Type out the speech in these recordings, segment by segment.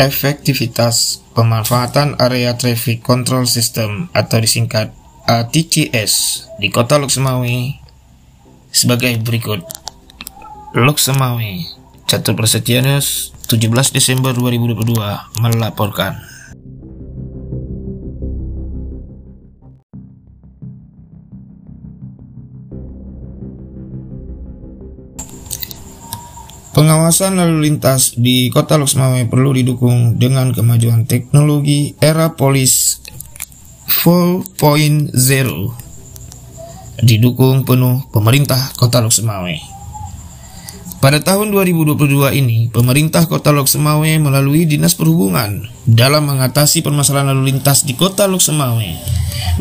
efektivitas pemanfaatan area traffic control system atau disingkat ATCS di kota Loksemawe sebagai berikut. Loksemawe, Catur Prasetyanus, 17 Desember 2022 melaporkan. Pengawasan lalu lintas di kota Loksmawe perlu didukung dengan kemajuan teknologi era polis 4.0 didukung penuh pemerintah kota Loksmawe. Pada tahun 2022 ini, pemerintah kota Loksemawe melalui Dinas Perhubungan dalam mengatasi permasalahan lalu lintas di kota Loksemawe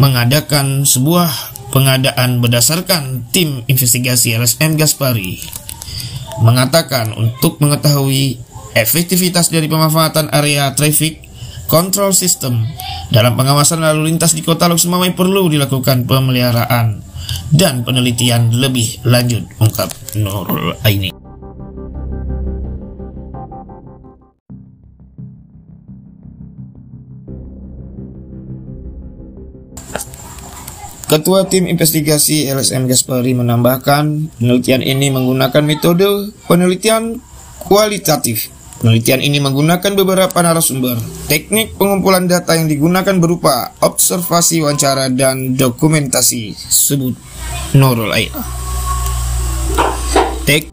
mengadakan sebuah pengadaan berdasarkan tim investigasi LSM Gaspari mengatakan untuk mengetahui efektivitas dari pemanfaatan area traffic control system dalam pengawasan lalu lintas di kota Loksmawe perlu dilakukan pemeliharaan dan penelitian lebih lanjut ungkap Nurul Aini. Ketua Tim Investigasi LSM Gaspari menambahkan, penelitian ini menggunakan metode penelitian kualitatif. Penelitian ini menggunakan beberapa narasumber. Teknik pengumpulan data yang digunakan berupa observasi wawancara dan dokumentasi. Sebut Nurul Air. Tek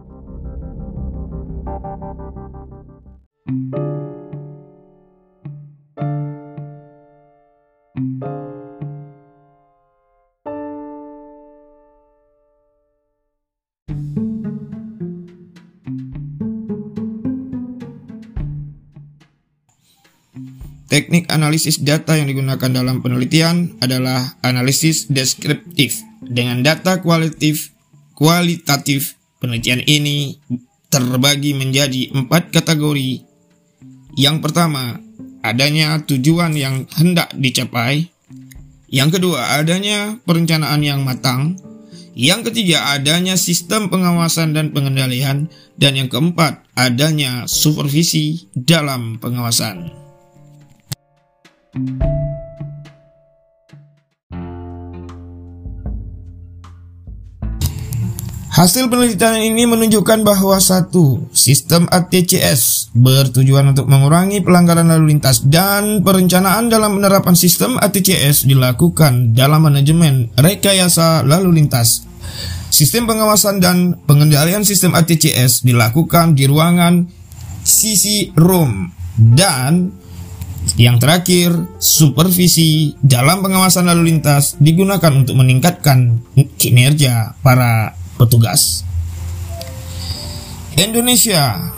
Teknik analisis data yang digunakan dalam penelitian adalah analisis deskriptif. Dengan data kualitatif, kualitatif penelitian ini terbagi menjadi empat kategori. Yang pertama, adanya tujuan yang hendak dicapai. Yang kedua, adanya perencanaan yang matang. Yang ketiga, adanya sistem pengawasan dan pengendalian. Dan yang keempat, adanya supervisi dalam pengawasan. Hasil penelitian ini menunjukkan bahwa satu, sistem ATCS bertujuan untuk mengurangi pelanggaran lalu lintas dan perencanaan dalam penerapan sistem ATCS dilakukan dalam manajemen rekayasa lalu lintas. Sistem pengawasan dan pengendalian sistem ATCS dilakukan di ruangan sisi room dan yang terakhir, supervisi dalam pengawasan lalu lintas digunakan untuk meningkatkan kinerja para petugas. Indonesia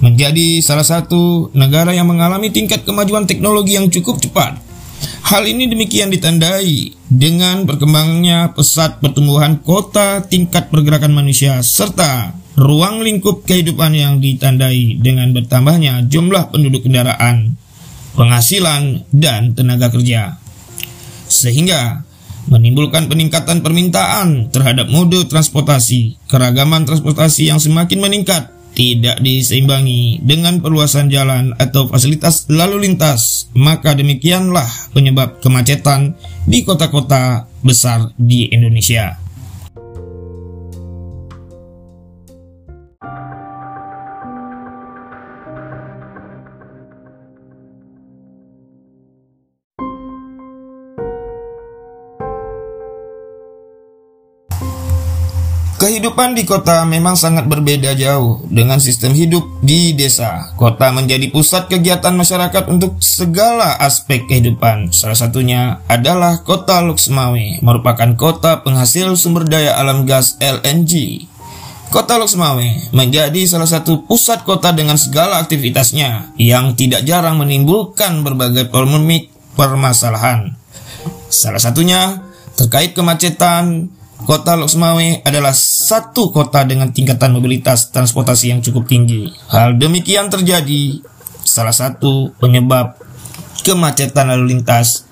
menjadi salah satu negara yang mengalami tingkat kemajuan teknologi yang cukup cepat. Hal ini demikian ditandai dengan berkembangnya pesat pertumbuhan kota tingkat pergerakan manusia serta ruang lingkup kehidupan yang ditandai dengan bertambahnya jumlah penduduk kendaraan penghasilan, dan tenaga kerja. Sehingga menimbulkan peningkatan permintaan terhadap mode transportasi, keragaman transportasi yang semakin meningkat, tidak diseimbangi dengan perluasan jalan atau fasilitas lalu lintas, maka demikianlah penyebab kemacetan di kota-kota besar di Indonesia. Kehidupan di kota memang sangat berbeda jauh dengan sistem hidup di desa. Kota menjadi pusat kegiatan masyarakat untuk segala aspek kehidupan. Salah satunya adalah kota Luxmawe, merupakan kota penghasil sumber daya alam gas LNG. Kota Luxmawe menjadi salah satu pusat kota dengan segala aktivitasnya yang tidak jarang menimbulkan berbagai polemik permasalahan. Salah satunya terkait kemacetan, Kota Loksmawe adalah satu kota dengan tingkatan mobilitas transportasi yang cukup tinggi. Hal demikian terjadi salah satu penyebab kemacetan lalu lintas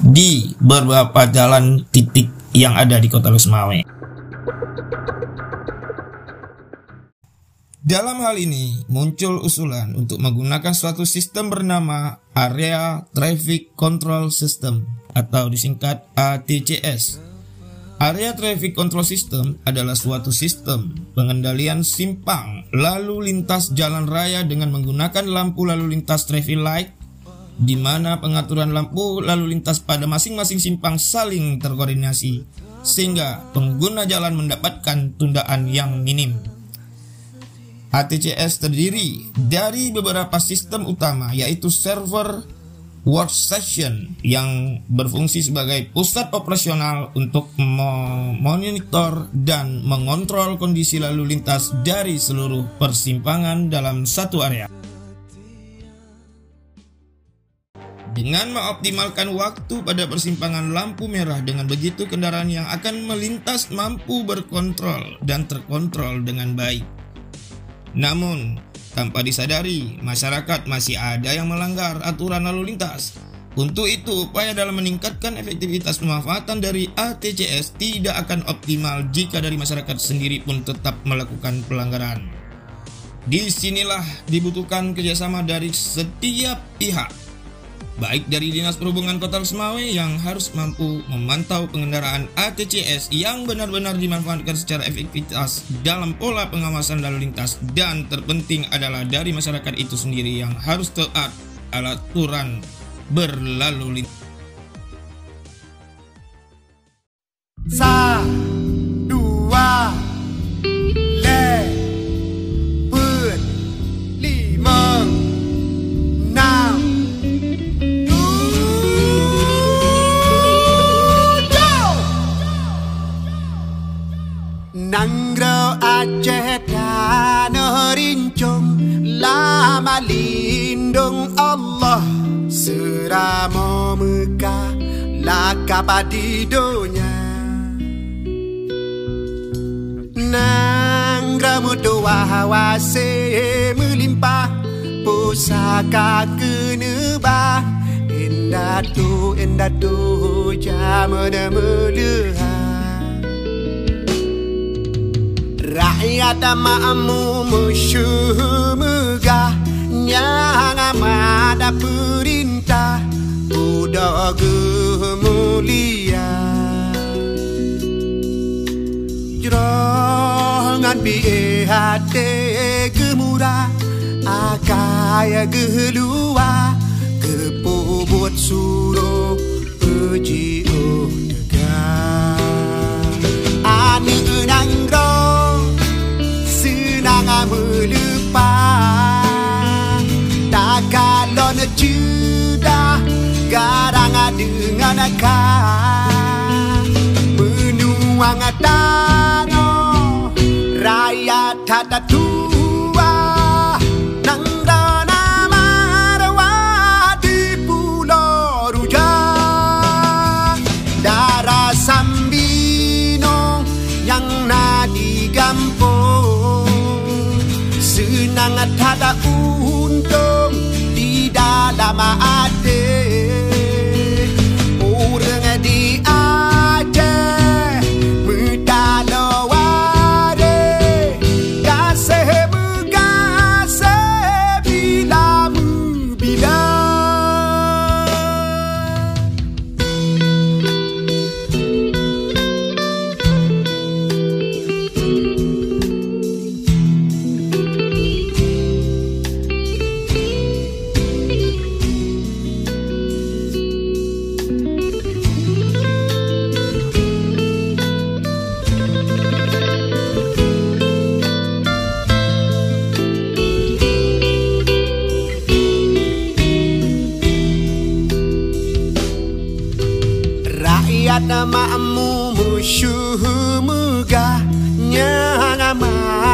di beberapa jalan titik yang ada di kota Loksmawe. Dalam hal ini, muncul usulan untuk menggunakan suatu sistem bernama Area Traffic Control System atau disingkat ATCS. Area Traffic Control System adalah suatu sistem pengendalian simpang lalu lintas jalan raya dengan menggunakan lampu lalu lintas traffic light di mana pengaturan lampu lalu lintas pada masing-masing simpang saling terkoordinasi sehingga pengguna jalan mendapatkan tundaan yang minim. ATCS terdiri dari beberapa sistem utama yaitu server workstation yang berfungsi sebagai pusat operasional untuk memonitor dan mengontrol kondisi lalu lintas dari seluruh persimpangan dalam satu area. Dengan mengoptimalkan waktu pada persimpangan lampu merah dengan begitu kendaraan yang akan melintas mampu berkontrol dan terkontrol dengan baik. Namun, tanpa disadari, masyarakat masih ada yang melanggar aturan lalu lintas. Untuk itu, upaya dalam meningkatkan efektivitas pemanfaatan dari ATCS tidak akan optimal jika dari masyarakat sendiri pun tetap melakukan pelanggaran. Di sinilah dibutuhkan kerjasama dari setiap pihak, baik dari Dinas Perhubungan Kota Semawe yang harus mampu memantau pengendaraan ATCS yang benar-benar dimanfaatkan secara efektivitas dalam pola pengawasan lalu lintas dan terpenting adalah dari masyarakat itu sendiri yang harus taat aturan berlalu lintas. Aceh tanah rincung Lama lindung Allah. Serama Mekah Lakap di dunia Nanggro mutua hawase melimpah Pusaka kenebah Indah tu, indah tu Jamana melihat Rakyat megah Yang amat perintah. Udah gemulia. Jerongan biye hati gemurah. Akai gelua Kepobot suruh Uji melupa Tak kalau judah Garang dengan akal. Menuang tanah Raya tak tua. Sambino yang nadi gampung sangat ada untung di dalam hati na maamu musuh mugahnya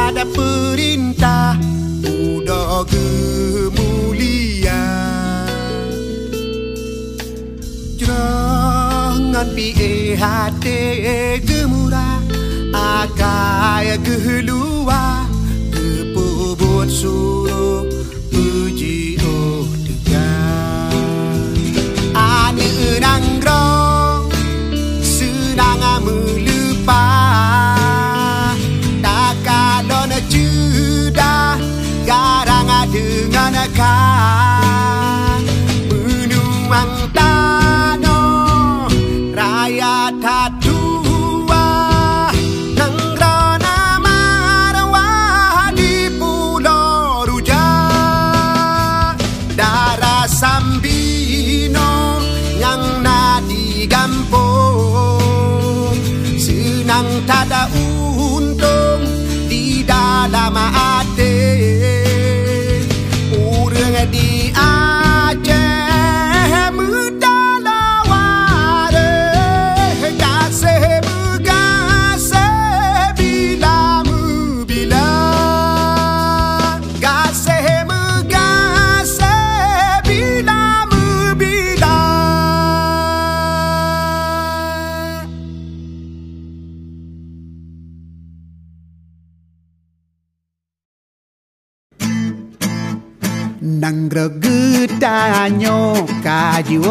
ada perintah udah kemulia jangan pihati nangregeta nyo kayu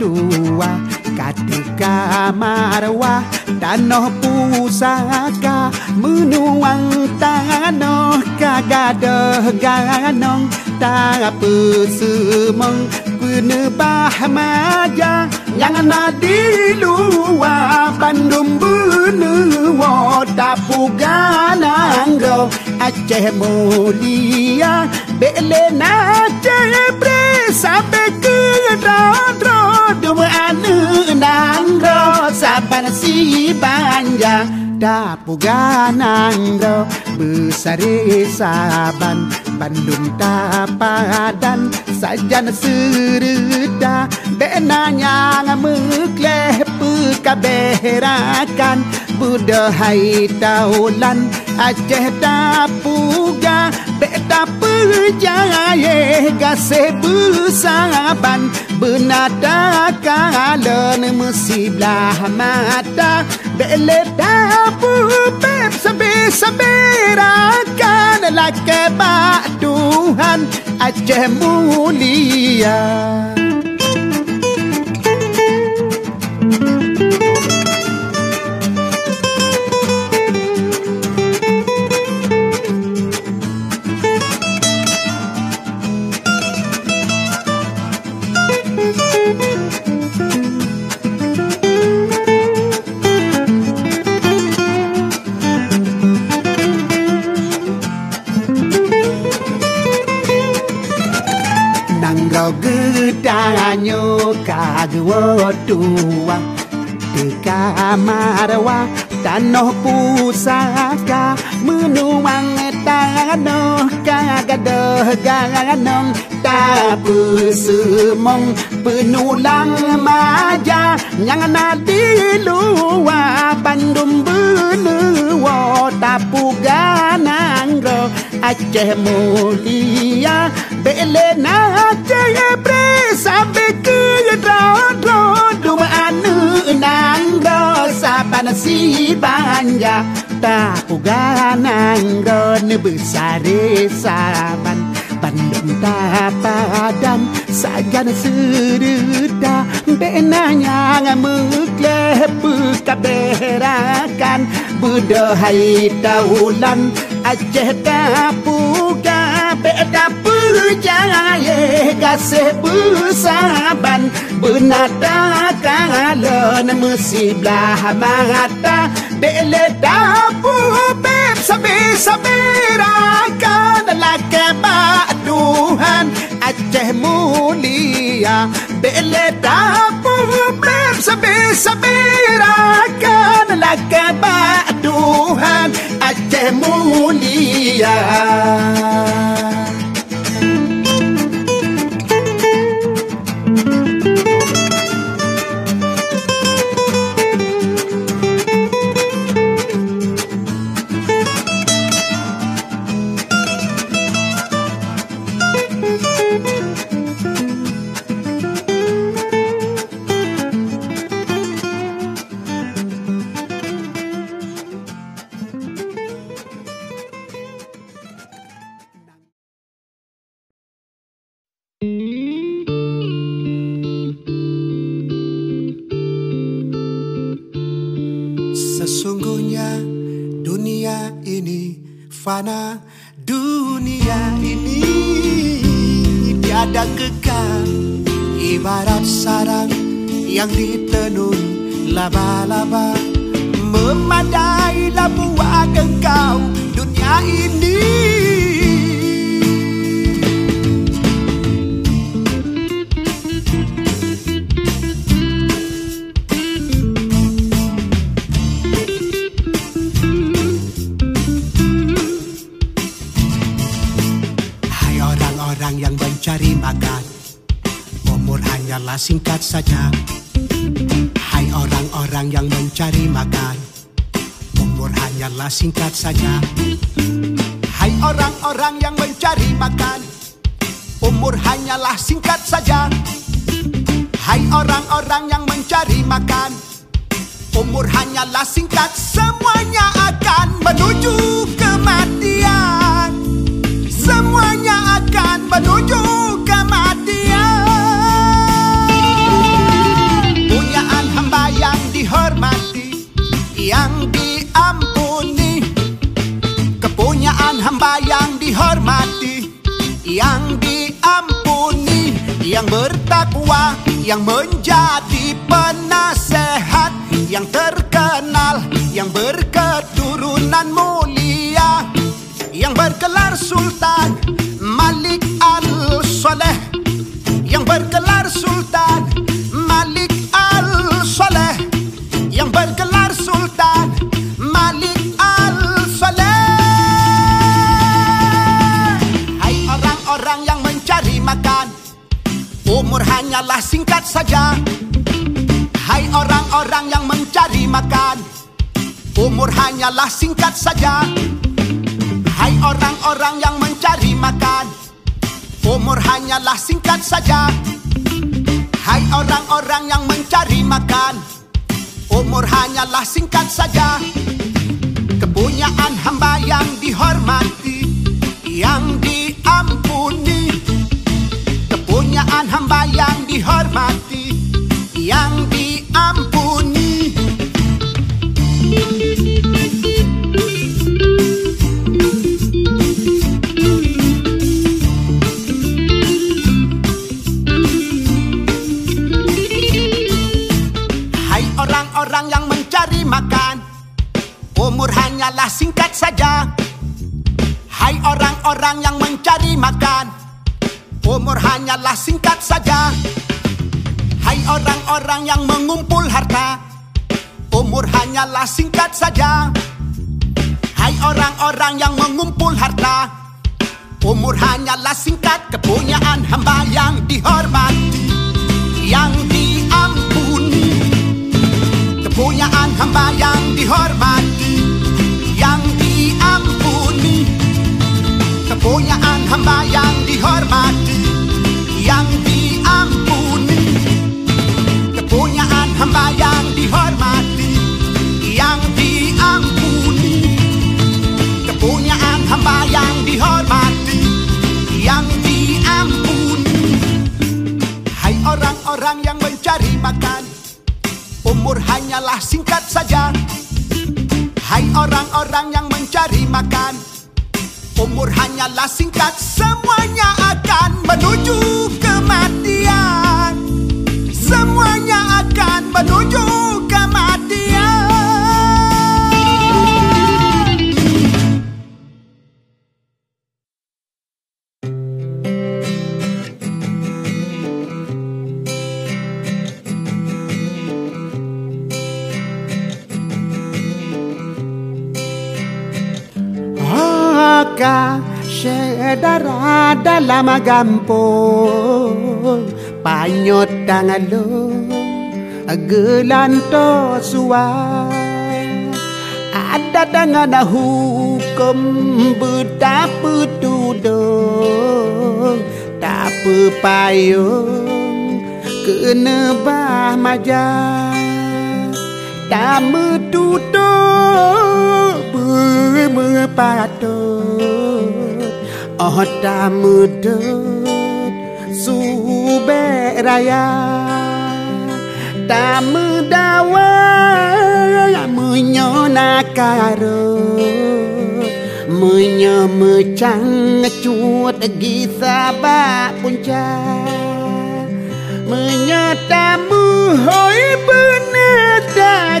tua katika marwa tanoh pusaka menuang tanah kagadeh ganong tapi semeng penebah maja jangan ada di luar bandung benua tapu gananggo Mulia Belena cebre Sampai ke rodro Dua anu nangro Saban si banjang Tapu ganangro Besari saban Bandung tapadan Sajan sereda Benanya mengleh Pekaberakan Budahai taulan Aceh tapuga Beta perjaya Gasih besaban Benada kalen Mesiblah mata? Bele tapu Beb sabir-sabirakan Laki bak Tuhan. Aceh mulia kagwo tua Teka marwa tanoh pusaka Menuang tanoh kagadah ganong Tapu semong penulang maja Yang nadi luar Bandung benua Tapu ganangro Aceh mulia Belena Aceh bre Sampai si banja tak ugaran gon besar saban bandung tak padan sajan serda benanya mengklep kaberakan budahai taulan aceh tak puga be tak perjaya Kasih besaban Benada kalon Mesiblah mata Bele tapu Beb sabir-sabirakan Laki bak Tuhan Aceh mulia. Bele tapu Beb sabir-sabirakan Laki bak Tuhan Aceh mulia fana Dunia ini? Tiada kekal Ibarat sarang yang ditenun laba-laba saja. Hai orang-orang yang mencari makan Umur hanyalah singkat Semuanya akan menuju kematian. Semua semuanya akan menuju kematian. Punyaan hamba yang dihormati Yang diampuni. Kepunyaan hamba yang dihormati Yang diampuni Yang bertakwa Yang menjadi penasehat Yang terkenal Yang berketurunan mulia Yang berkelar Sultan Malik Al-Soleh Yang berkelar Sultan Umur hanyalah singkat saja. Hai orang-orang yang mencari makan. Umur hanyalah singkat saja. Hai orang-orang yang mencari makan. Umur hanyalah singkat saja. Hai orang-orang yang mencari makan. Umur hanyalah singkat saja. Kepunyaan hamba yang dihormati Yang diampuni Kepunyaan hamba yang dihormati Yang diampuni. Hai orang-orang yang mencari makan Umur hanyalah singkat saja. Hai orang-orang yang mencari makan Umur hanyalah singkat saja. Hai orang-orang yang mengumpul harta Umur hanyalah singkat saja. Hai orang-orang yang mengumpul harta Umur hanyalah singkat. Kepunyaan hamba yang dihormati Yang diampuni Kepunyaan hamba yang dihormati Yang diampuni Kepunyaan hamba yang hanyalah singkat saja. Hai orang-orang yang mencari makan Umur hanyalah singkat Semuanya akan menuju sedara dalam gampung Panyot tangalo Gelanto suar Ada dengan hukum Betapa tudung Tak payung Kena bah majak Tak metutup Berpatut Ọ̀dà mùdọ́t dù bé raya Ta mơ đa quá mơ nhỏ na cà rơ. Mơ nhỏ mơ trắng chuột ghi xa ba bún cha. Mơ nhỏ ta mơ hối bơ nè ta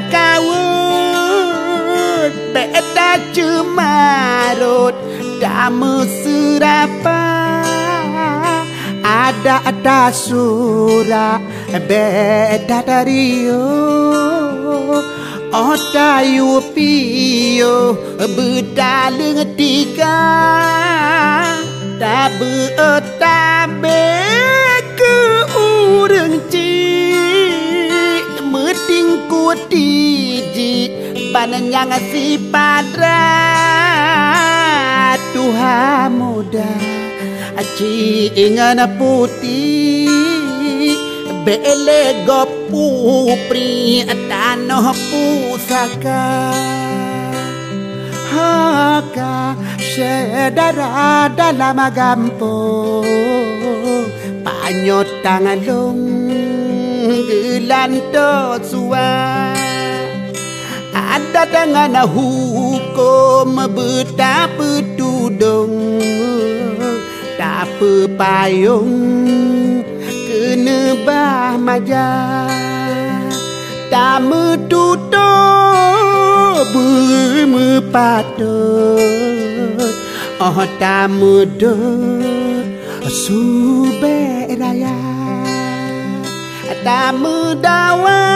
ta chứ mà Tak meserapa Ada ada surah Beda dari Otayu piyo Bedaleng tiga Tak beotabe ke urang cik. Meting kutiji Bananyang si padra muda Aci ingan putih Bele gopu pri Tanoh pusaka. Haka Sedara dalam gampung Panyot tangan long Gelanto suar Ada tangan hukum Betapa tudung. Tak payung Kena bah majah Tak metutup Bermepatut Oh tak mudut Subek raya. Tak mudawang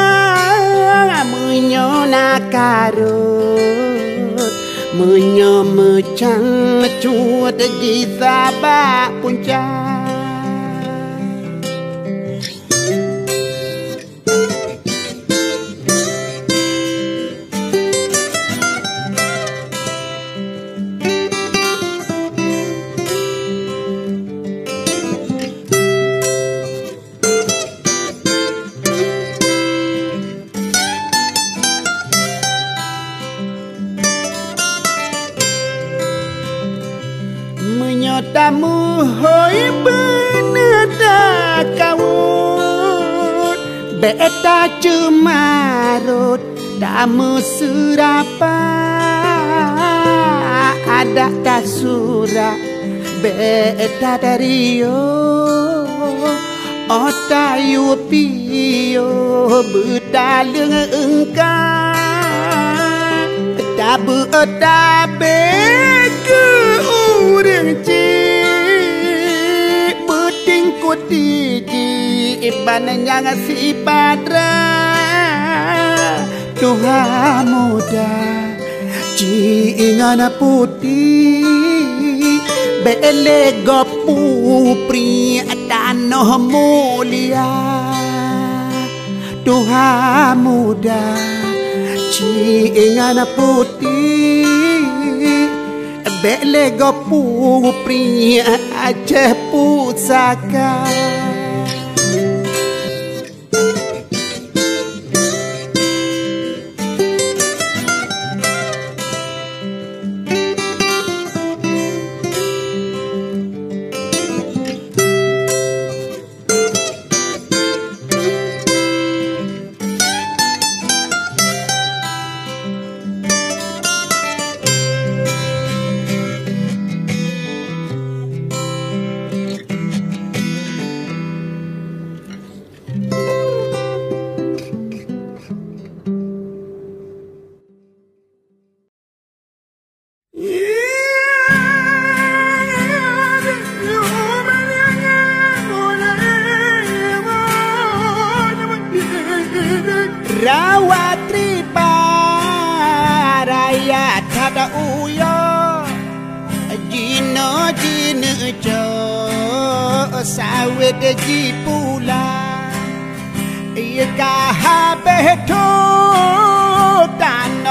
mưa nhờ mưa trắng chua đã đi xa ba con trai tamu surapa ada tak surat beta dari yo? Otayu piyo betaleng engkau tabu tabe ke cik Beting kutiji Iban yang si padra Tuhan muda Cingan putih Bele gopu pri Tanah mulia. Tuhan muda Cingan putih Bele gopu pri Aceh pusaka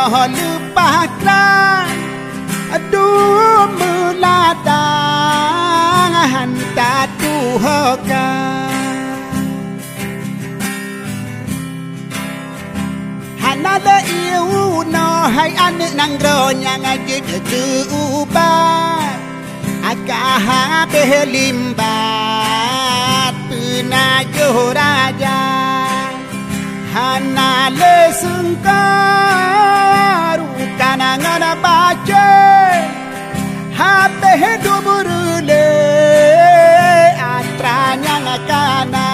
olho para trás do mulada hanta do rogar Another yêu nó hay ăn nang rô nhà ngay kia kia ba. Aka ha bê lim ba Tư na ra Hana le sengkaru kana ngana bace Habe dumurule atranya ngakana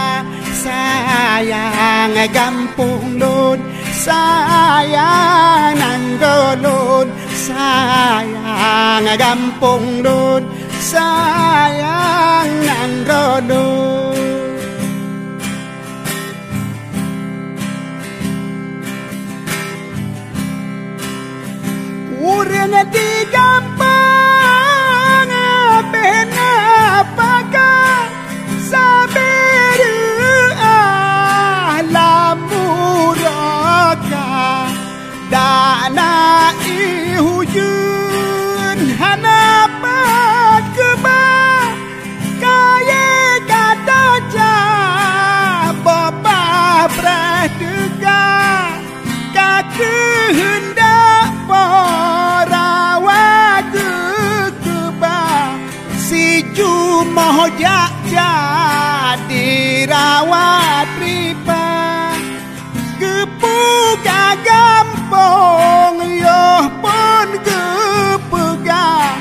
sayang gampung lun sayang nanggolon sayang gampung lun sayang nanggolon Urang di gampang bena paga saber alamuraka dana mohojak jadi rawat riba. Kepuga gampong yoh pun kepega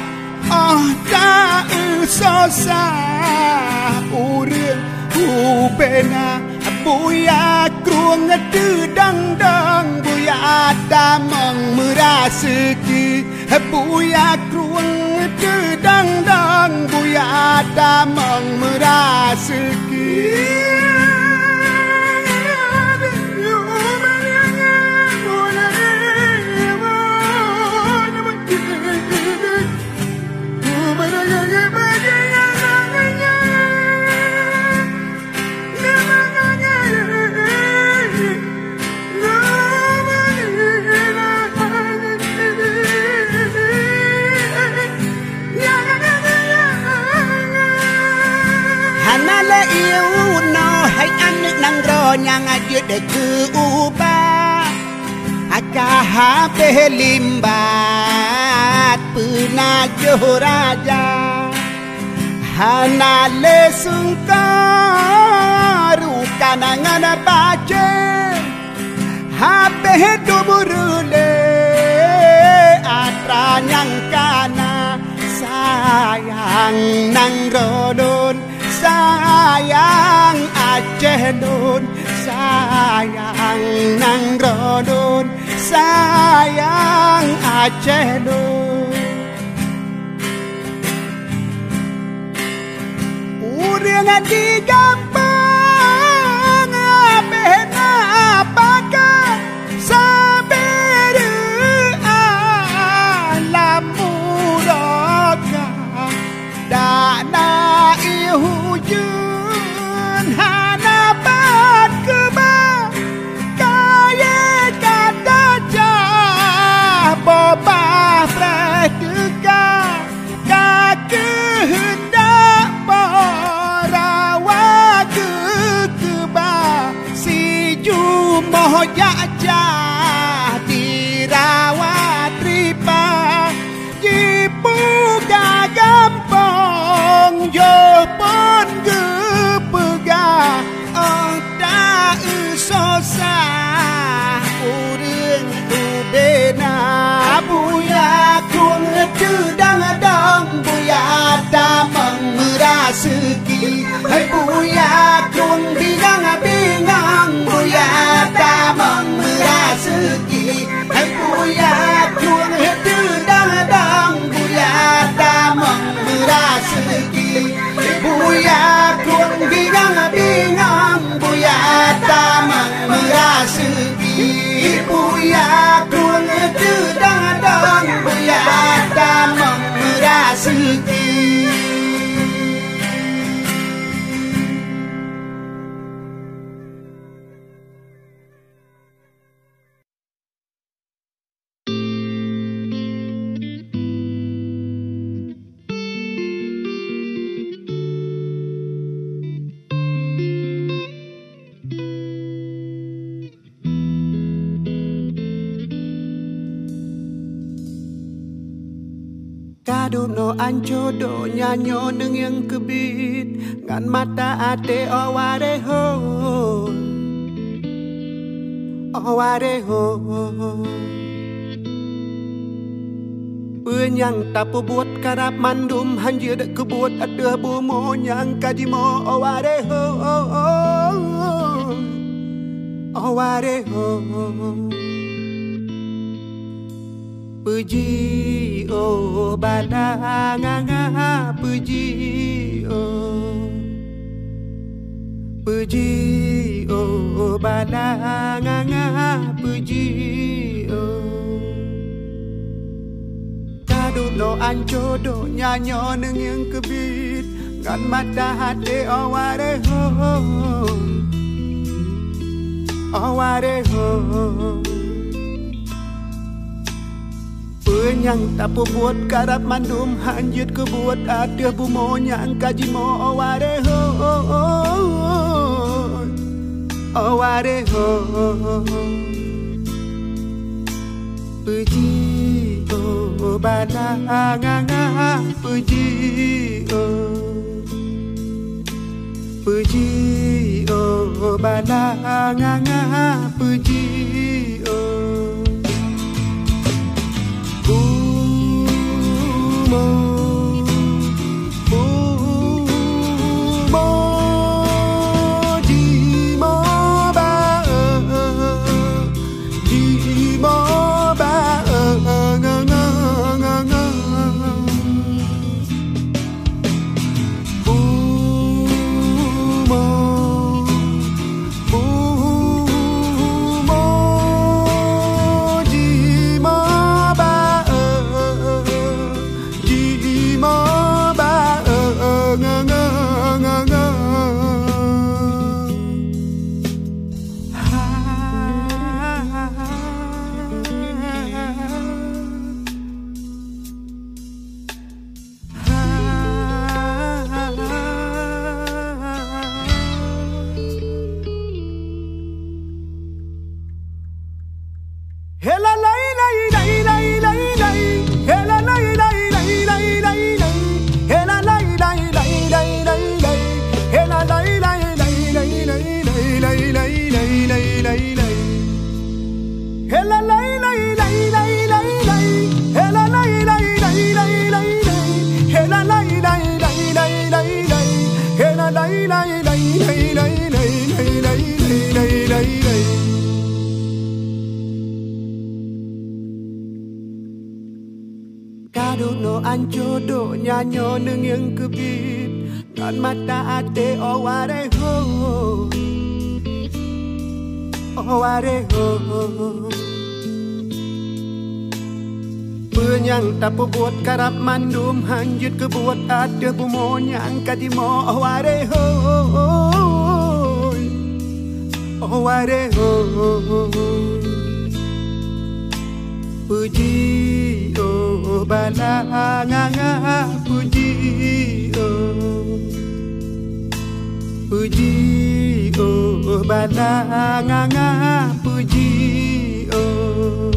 Oh tak sosah uril ubena Buya kruang ngedang dang Buya damang merasiki Buyak ruangtu dangdang Buya damang merasa sekir duit dek ke ubat Akah habis limbat. Penajuh raja. Hana le sungkar Kanangan baca. Habis dubur le. Kana. Sayang nang rodon. Sayang Aceh don. Sayang Nangrodon Sayang Aceh Don Uriang di gambar मंग रा पूया कुनासीं Kadum no ancho do nyanyo neng yang kebit. Ngan mata ate oware ho. Oware ho. Penyang tapu buat karap mandum Hanja dek kebuat ada bumo Nyang kaji mo. Oware ho. Oware ho. Puji puji o bada, nga nga, puji o puji o bada, nga nga, puji o ta du no ancho do nya nyo nang yang kebit ngan mata hati aware ho. Aware ho. Penyang tapu buat karap mandum Hanjut ke buat ada bumo Nyang kaji mo. Aware ho Aware ho Puji oh balanganga Puji oh Puji oh bala nganga puji tapubuot karap man dumhangyut kebuat ada pumonya angkat imo aware oh, hoy aware oh, hoy puji oh bala nganga puji oh. Puji oh bala nganga puji oh.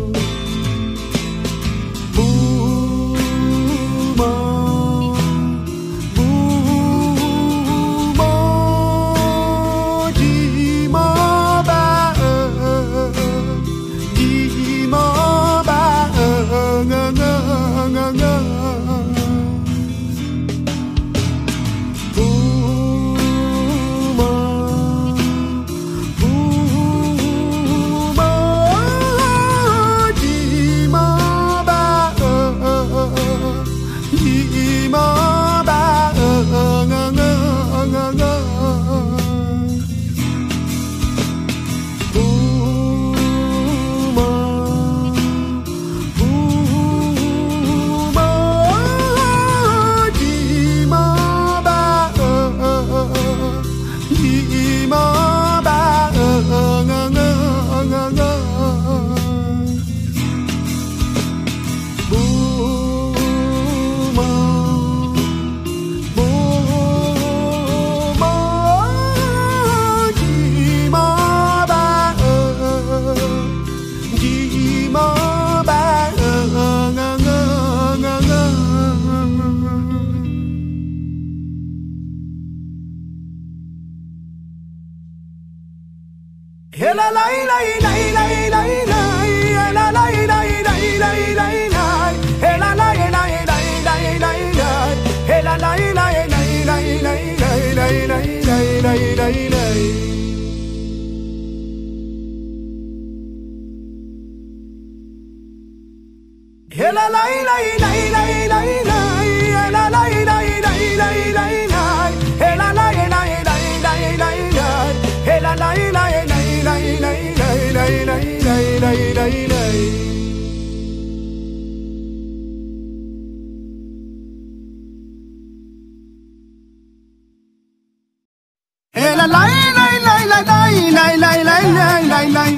la la lay lay lay lay lay lay lay lay lay lay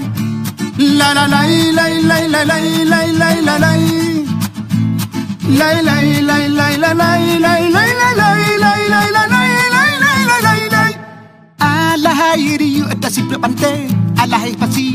la la lay lay lay lay lay lay lay la lay lay lay lay lay la lay lay lay la lay lay lay la lay lay lay la lay lay a la hay ri u ta si pro pante a la hay pasi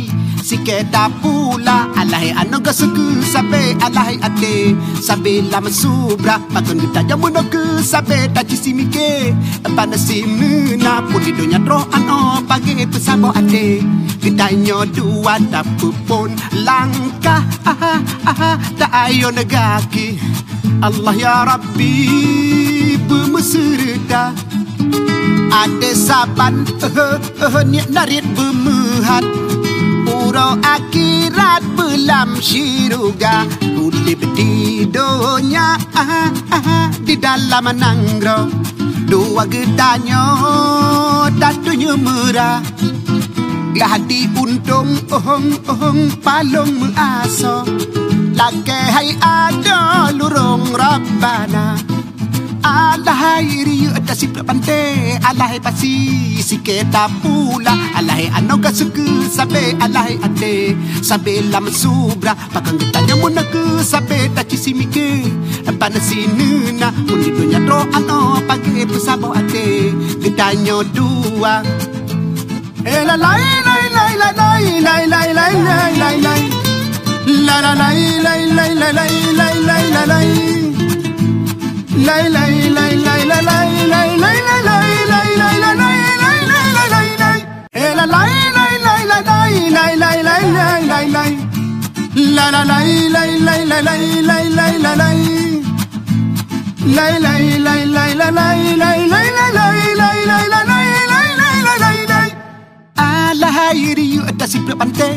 Siketa pula Alahai anu gasuku Sabe alahai ade Sabe lama subra Pakon kita jamu no ke Sabe taci simike Panasi mena Pun dunia tro ano Pagi pesabo ade Kita nyo dua Tapi pun aha, Tak ayo negaki. Allah ya Rabbi Bermeserta. Ada saban uh, uh, Niat narit bermehat surau akhirat berlamsyiruga Kulip di dunia di dalam nanggro Dua gedanya datunya merah. Gahdi untung ohong ohong palung measo Lake hai ada lurung rabban. Alahai riu ada si pante Alahai pasi si kita pula Alahai anoga suku sabe alahai ate Sabe lam subra pakang getanya munaku sabe taci simike Panasi nuna Muni dunia tro ano pagi pesabo ade Getanya dua Eh la la la la la la la la la la la la La la la la la la la la la lay lay lay lay lay lay lay lay lay lay lay lay lay lay lay lay lay lay e la lay lay lay lay lay lay lay lay lay lay lay la la lay lay lay lay lay lay lay la lay lay lay lay lay la lay lay lay la lay lay lay la lay lay lay la lay lay a la hai ri u ta si pre pante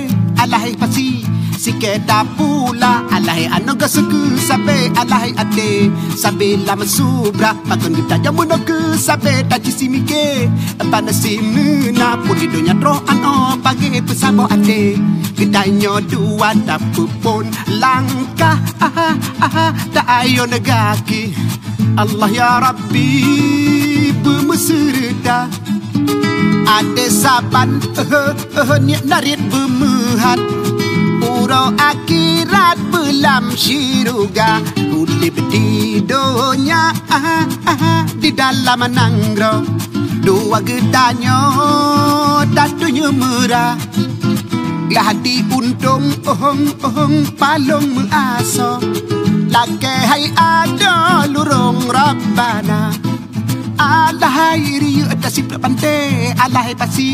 a la hai pa si Sikit dah pula Alahai anong suku Sabe alahai ate Sabe lama subra Pakun kita jamu no ke Sabe tak cisi mike Pada si muna dunia roh ano Pagi pesabo ate Kedainya dua tapu pun Langkah Tak ayo negaki. Allah ya Rabbi Bermeserta. Ada saban, eh, eh, eh, niat narit bermuhat. Urau akhirat belam syiruga Udip di dunia uh, uh, Di dalam nanggro. Dua gedanyo Datunya merah. Gadi untung ohong ohong palong mengaso Lake hai ada lurung rabbana ala hi riu riyuta si pante ala Alahay pasi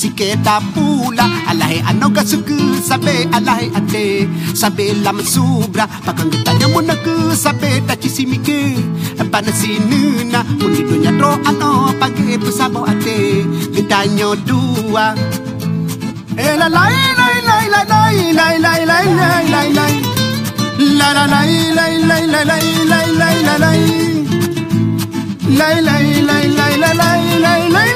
si keta pula Alahay anoga suku sabe ala alahay ate Sabe lam subra Pakangitanya mo naku sabe tachisimike Panasinu na Mundido niya do ano Pageto sabo ate Gitanyo dua Ela lai lai lai lai lai lai lai lai lai lai lai lai lai lai lai lai lay lay lay lay lay 来来来来来来来来。